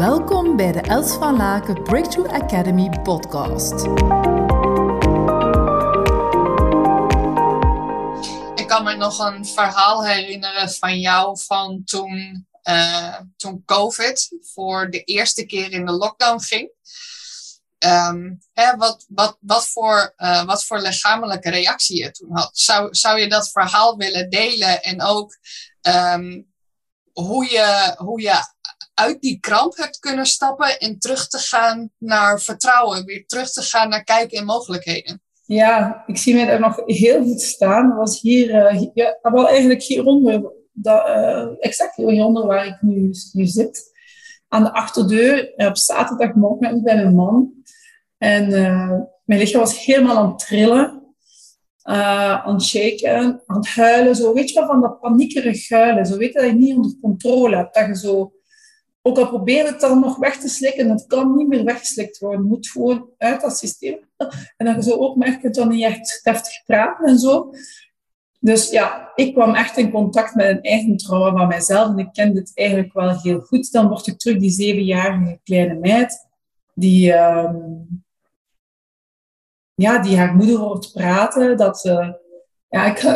Welkom bij de Els van Laken Breakthrough Academy podcast. Ik kan me nog een verhaal herinneren van jou van toen, uh, toen COVID voor de eerste keer in de lockdown ging. Um, hè, wat, wat, wat, voor, uh, wat voor lichamelijke reactie je toen had. Zou, zou je dat verhaal willen delen en ook um, hoe, je, hoe je uit die kramp hebt kunnen stappen en terug te gaan naar vertrouwen, weer terug te gaan naar kijken en mogelijkheden? Ja, ik zie mij daar nog heel goed staan. Dat was hier, uh, ja, wel eigenlijk hieronder, dat, uh, exact hieronder waar ik nu, nu zit. Aan de achterdeur, op zaterdagmorgen bij mijn man. En mijn lichaam was helemaal aan het trillen, aan het shaken, aan het huilen. Zo, weet je wel, van dat paniekerig huilen. Zo weet dat je niet onder controle hebt. Dat je zo, ook al probeer het dan nog weg te slikken, het kan niet meer weggeslikt worden. Het moet gewoon uit dat systeem. En dat je zo ook merkt dat je dan niet echt deftig praten en zo. Dus ja, ik kwam echt in contact met een eigen trauma van mijzelf. En ik kende het eigenlijk wel heel goed. Dan word ik terug die zevenjarige kleine meid. Die, um, ja, die haar moeder hoort praten. Dat, uh, ja, ik ga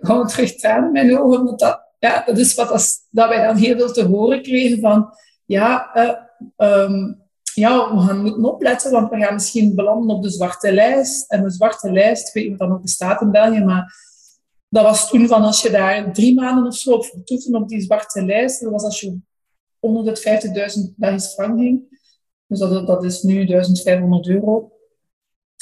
gewoon terug aan in mijn ogen. Dat, dat, ja, dat is wat dat, dat wij dan heel veel te horen kregen van... Ja, uh, um, ja, we gaan moeten opletten, want we gaan misschien belanden op de zwarte lijst. En de zwarte lijst, ik weet niet of dat nog bestaat in België, maar dat was toen van als je daar drie maanden of zo op vertoefde op die zwarte lijst, dat was als je onder de 50.000 Belgische frank ging. Dus dat, dat is nu 1500 euro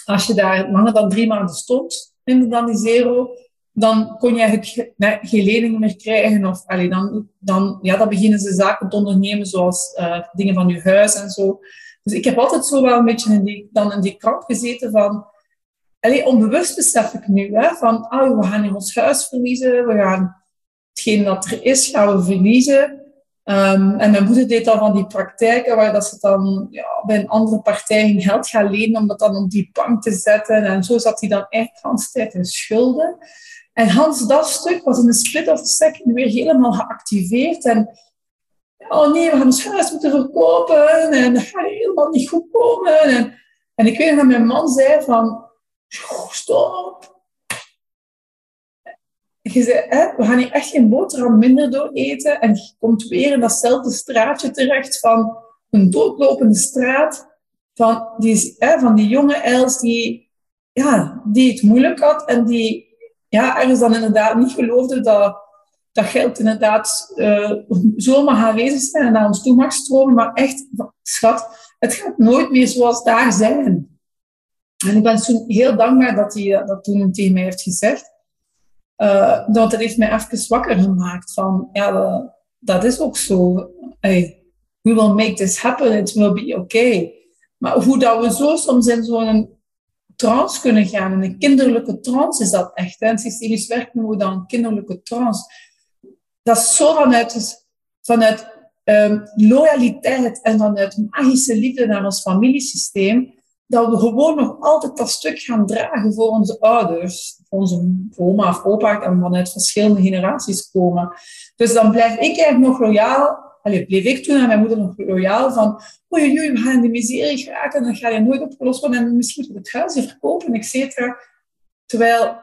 als je daar langer dan drie maanden stond in de Dandisero, dan kon je eigenlijk geen leningen meer krijgen. Of allee, dan, dan, ja, dan beginnen ze zaken te ondernemen, zoals uh, dingen van je huis en zo. Dus ik heb altijd zo wel een beetje in die, dan in die kramp gezeten van... Allee, onbewust besef ik nu, hè, van oh, we gaan in ons huis verliezen, we gaan hetgeen dat er is, gaan we verliezen. Um, en mijn moeder deed dan van die praktijken waar dat ze dan ja, bij een andere partij geld gaan lenen om dat dan op die bank te zetten. En zo zat hij dan echt tijd in schulden. En Hans, dat stuk was in een split of a second weer helemaal geactiveerd. En oh nee, we gaan ons huis moeten verkopen en dat gaat helemaal niet goed komen. En, en ik weet dat mijn man zei van, stop, je zei, we gaan hier echt geen boterham minder door eten. En je komt weer in datzelfde straatje terecht van een doodlopende straat. Van die, hè, van die jonge Els die, ja, die het moeilijk had. En die ja, ergens dan inderdaad niet geloofde dat, dat geld inderdaad uh, zomaar aanwezig zijn en naar ons toe mag stromen. Maar echt, schat, het gaat nooit meer zoals daar zijn. En ik ben toen heel dankbaar dat hij dat toen tegen mij heeft gezegd. Uh, dat heeft mij even wakker gemaakt van, ja, dat, is ook zo. We will make this happen, it will be okay. Maar hoe dat we zo soms in zo'n trance kunnen gaan, in een kinderlijke trance is dat echt. Hè? systemisch werk noemen we dan kinderlijke trance. Dat is zo vanuit, vanuit um, loyaliteit en vanuit magische liefde naar ons familiesysteem, dat we gewoon nog altijd dat stuk gaan dragen voor onze ouders, voor onze oma of opa, en vanuit verschillende generaties komen. Dus dan blijf ik eigenlijk nog loyaal, allez, bleef ik toen aan mijn moeder nog loyaal van, oei, oei, we gaan in de miserie geraken, dan ga je nooit opgelost worden en misschien moet het huis verkopen, et cetera. Terwijl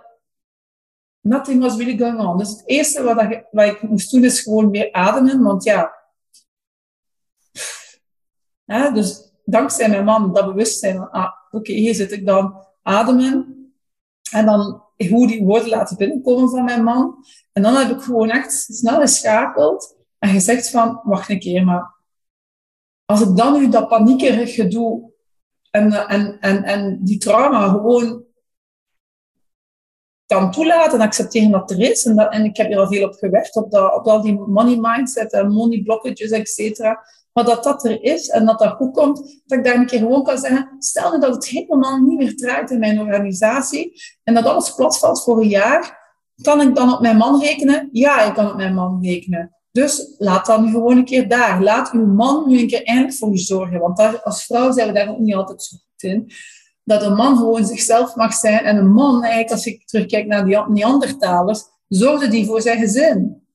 nothing was really going on. Dus het eerste wat, ik, wat ik moest doen is gewoon weer ademen, want ja, dus dankzij mijn man dat bewustzijn ah, oké, hier zit ik dan, ademen. En dan hoe die woorden laten binnenkomen van mijn man. En dan heb ik gewoon echt snel geschakeld en gezegd van, wacht een keer, maar als ik dan nu dat paniekerige doe en, en, en, en die trauma gewoon kan toelaten en accepteren dat er is. En, dat, en ik heb hier al veel op gewerkt, op, dat, op al die money mindset en money blockages, et. Maar dat dat er is en dat dat goed komt, dat ik daar een keer gewoon kan zeggen, stel nu dat het helemaal niet meer draait in mijn organisatie en dat alles platvalt voor een jaar, kan ik dan op mijn man rekenen? Ja, ik kan op mijn man rekenen. Dus laat dan gewoon een keer daar. Laat uw man nu een keer eindelijk voor je zorgen. Want daar, als vrouw zijn we daar ook niet altijd zo goed in. Dat een man gewoon zichzelf mag zijn. En een man, eigenlijk, als ik terugkijk naar die Neandertalers, zorgde die voor zijn gezin.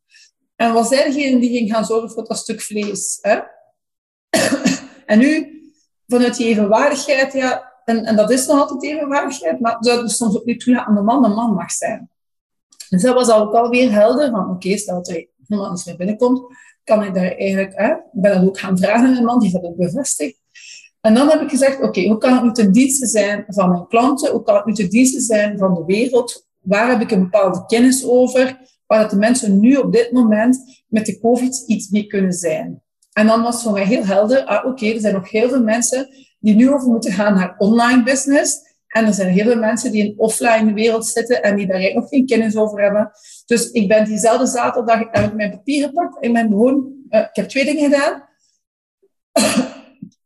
En was zij degene die ging gaan zorgen voor dat stuk vlees. Hè? en nu, vanuit die evenwaardigheid, ja, en, en dat is nog altijd evenwaardigheid, maar zou het soms ook niet toelaten aan de man een man mag zijn. Dus dat was ook alweer helder van, oké, okay, stel dat er eens weer binnenkomt, kan ik daar eigenlijk, hè, ik ben dat ook gaan vragen aan man, die dat ook bevestigt. En dan heb ik gezegd, oké, hoe kan het nu ten dienste zijn van mijn klanten? Hoe kan het nu ten dienste zijn van de wereld? Waar heb ik een bepaalde kennis over? Waar dat de mensen nu op dit moment met de COVID iets mee kunnen zijn. En dan was het voor mij heel helder, ah, oké, er zijn nog heel veel mensen die nu over moeten gaan naar online business. En er zijn heel veel mensen die in offline wereld zitten en die daar eigenlijk nog geen kennis over hebben. Dus ik ben diezelfde zaterdag heb ik mijn papier gepakt en ben gewoon, uh, ik heb twee dingen gedaan.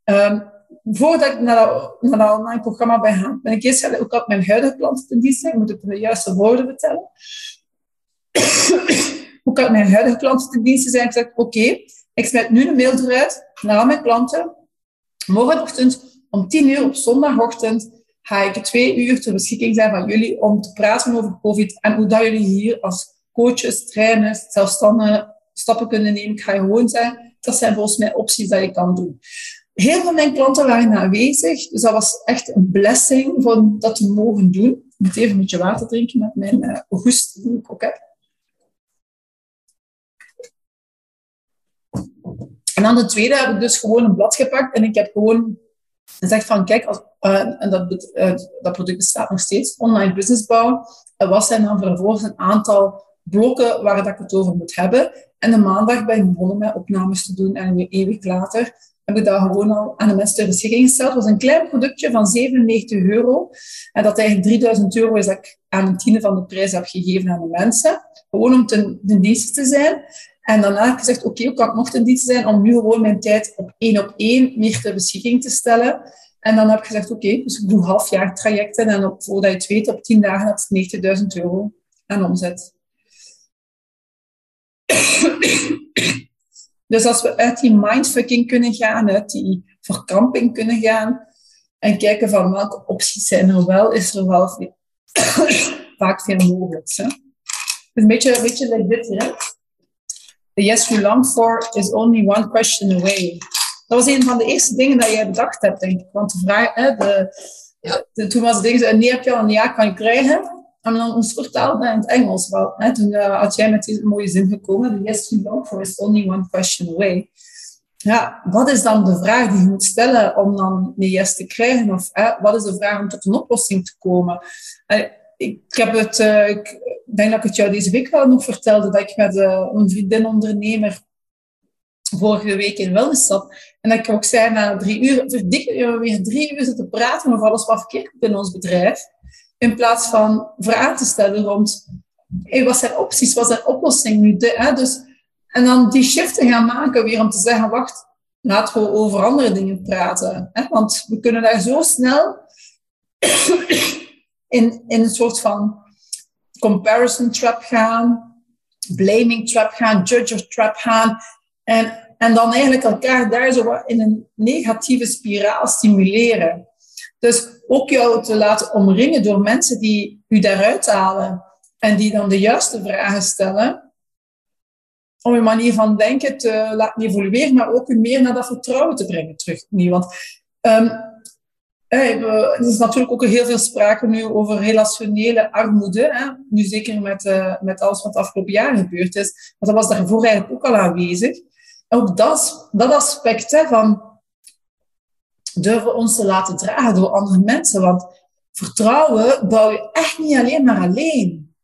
um, voordat ik naar dat, naar online programma ben gaan, ben ik eerst ook op mijn huidige klanten ten dienste. Ik moet het de juiste woorden vertellen. Hoe kan mijn huidige klanten ten dienste zijn? Ik zeg, oké, ik zet nu een mail eruit naar mijn klanten. Morgenochtend om 10 uur op zondagochtend ga ik twee uur ter beschikking zijn van jullie om te praten over COVID en hoe dat jullie hier als coaches, trainers, zelfstandigen stappen kunnen nemen. Ik ga gewoon zeggen, dat zijn volgens mij opties dat je kan doen. Heel veel van mijn klanten waren aanwezig, dus dat was echt een blessing van dat te mogen doen. Ik moet even een beetje water drinken met mijn uh, die ik ook heb. En dan de tweede heb ik dus gewoon een blad gepakt en ik heb gewoon gezegd van kijk, als, uh, en dat, uh, dat product bestaat nog steeds, online businessbouw. En wat zijn dan vervolgens een aantal blokken waar dat ik het over moet hebben. En de maandag ben ik begonnen met opnames te doen en een week later heb ik dat gewoon al aan de mensen ter beschikking gesteld. Het was een klein productje van 97 euro. En dat eigenlijk 3000 euro is dat ik aan een tiende van de prijs heb gegeven aan de mensen. Gewoon om ten dienste te zijn. En daarna heb ik gezegd, oké, hoe kan ik nog ten dienste zijn om nu gewoon mijn tijd op één op één meer ter beschikking te stellen. En dan heb ik gezegd, oké, dus ik doe halfjaar trajecten en op, voordat je het weet, op 10 dagen had het 90.000 euro aan omzet. Dus als we uit die mindfucking kunnen gaan, uit die verkramping kunnen gaan en kijken van welke opties zijn er wel, is er wel vaak veel mogelijk. Hè? Een beetje, een beetje like dit, hè? The yes we long for is only one question away. Dat was een van de eerste dingen dat jij bedacht hebt, denk ik. Want de vraag, hè, de, de, toen was het ding, nee heb je al een ja kan je krijgen. En dan ons vertaalde in het Engels wel. Hè? Toen uh, had jij met deze mooie zin gekomen. The yes we long for is only one question away. Ja, wat is dan de vraag die je moet stellen om dan een yes te krijgen? Of wat is de vraag om tot een oplossing te komen? Uh, ik, heb het, uh, ik denk dat ik het jou deze week wel nog vertelde, dat ik met een vriendin ondernemer vorige week in wellness zat. En dat ik ook zei na drie uur, verdikken we weer drie uur zitten praten over alles wat verkeerd in ons bedrijf. In plaats van vragen te stellen rond, wat zijn opties, wat zijn oplossingen nu? hè? Dus, en dan die shift te gaan maken weer om te zeggen, wacht, laten we over andere dingen praten. Hè? Want we kunnen daar zo snel in, in een soort van comparison trap gaan, blaming trap gaan, judger trap gaan. En, en dan eigenlijk elkaar daar zo in een negatieve spiraal stimuleren. Dus ook jou te laten omringen door mensen die u daaruit halen en die dan de juiste vragen stellen, om uw manier van denken te laten evolueren, maar ook u meer naar dat vertrouwen te brengen terug. Want um, er is natuurlijk ook heel veel sprake nu over relationele armoede. Hè? Nu zeker met, uh, met alles wat afgelopen jaar gebeurd is. Maar dat was daarvoor eigenlijk ook al aanwezig. En ook dat, dat aspect hè, van durven ons te laten dragen door andere mensen. Want vertrouwen bouw je echt niet alleen maar alleen.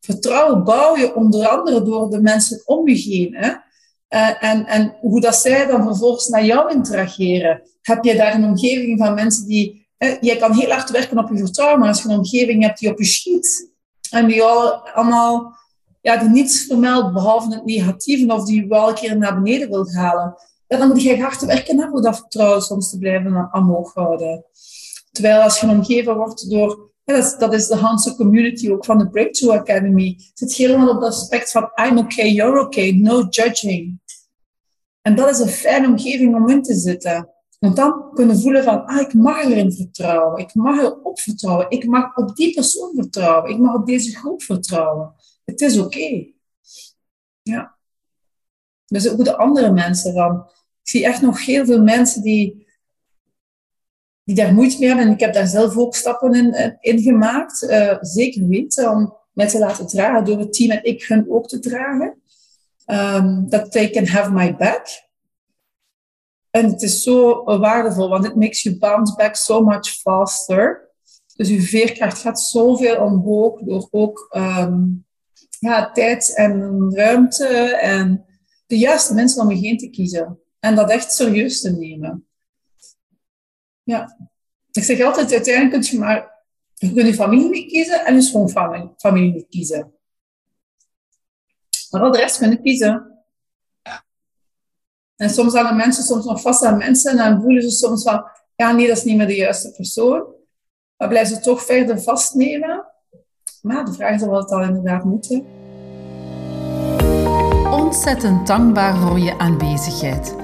Vertrouwen bouw je onder andere door de mensen om je heen. Hè? Uh, en, en hoe dat zij dan vervolgens naar jou interageren. Heb je daar een omgeving van mensen die... Uh, jij kan heel hard werken op je vertrouwen, maar als je een omgeving hebt die op je schiet en die al, allemaal ja, die niets vermeldt behalve het negatieve of die wel een keer naar beneden wilt halen, dan moet je hard werken hè, voor dat vertrouwen soms te blijven omhoog houden. Terwijl als je omgeven wordt door, dat, is, dat de Hanse community ook van de Breakthrough Academy, zit helemaal op het aspect van I'm okay, you're okay, no judging. En dat is een fijne omgeving om in te zitten. Want dan kunnen voelen van, ah, ik mag erin vertrouwen. Ik mag erop vertrouwen. Ik mag op die persoon vertrouwen. Ik mag op deze groep vertrouwen. Het is oké. Ja. Dus ook de andere mensen van, Ik zie echt nog heel veel mensen die, die daar moeite mee hebben. En ik heb daar zelf ook stappen in, in gemaakt. Uh, zeker weten, om mij te laten dragen door het team en ik hun ook te dragen. Um, that they can have my back. En het is zo waardevol, want it makes you bounce back so much faster. Dus je veerkracht gaat zoveel omhoog door ook um, ja, tijd en ruimte en de juiste mensen om je heen te kiezen. En dat echt serieus te nemen. Ja. Ik zeg altijd, uiteindelijk kun je maar je kunt je familie niet kiezen en je schoonfamilie familie niet kiezen. Maar al de rest kunnen kiezen. Ja. En soms hangen mensen soms nog vast aan mensen en dan voelen ze soms van, ja nee, dat is niet meer de juiste persoon. Maar blijven ze toch verder vastnemen. Maar de vraag is of dat dan inderdaad moeten. Ontzettend dankbaar voor je aanwezigheid.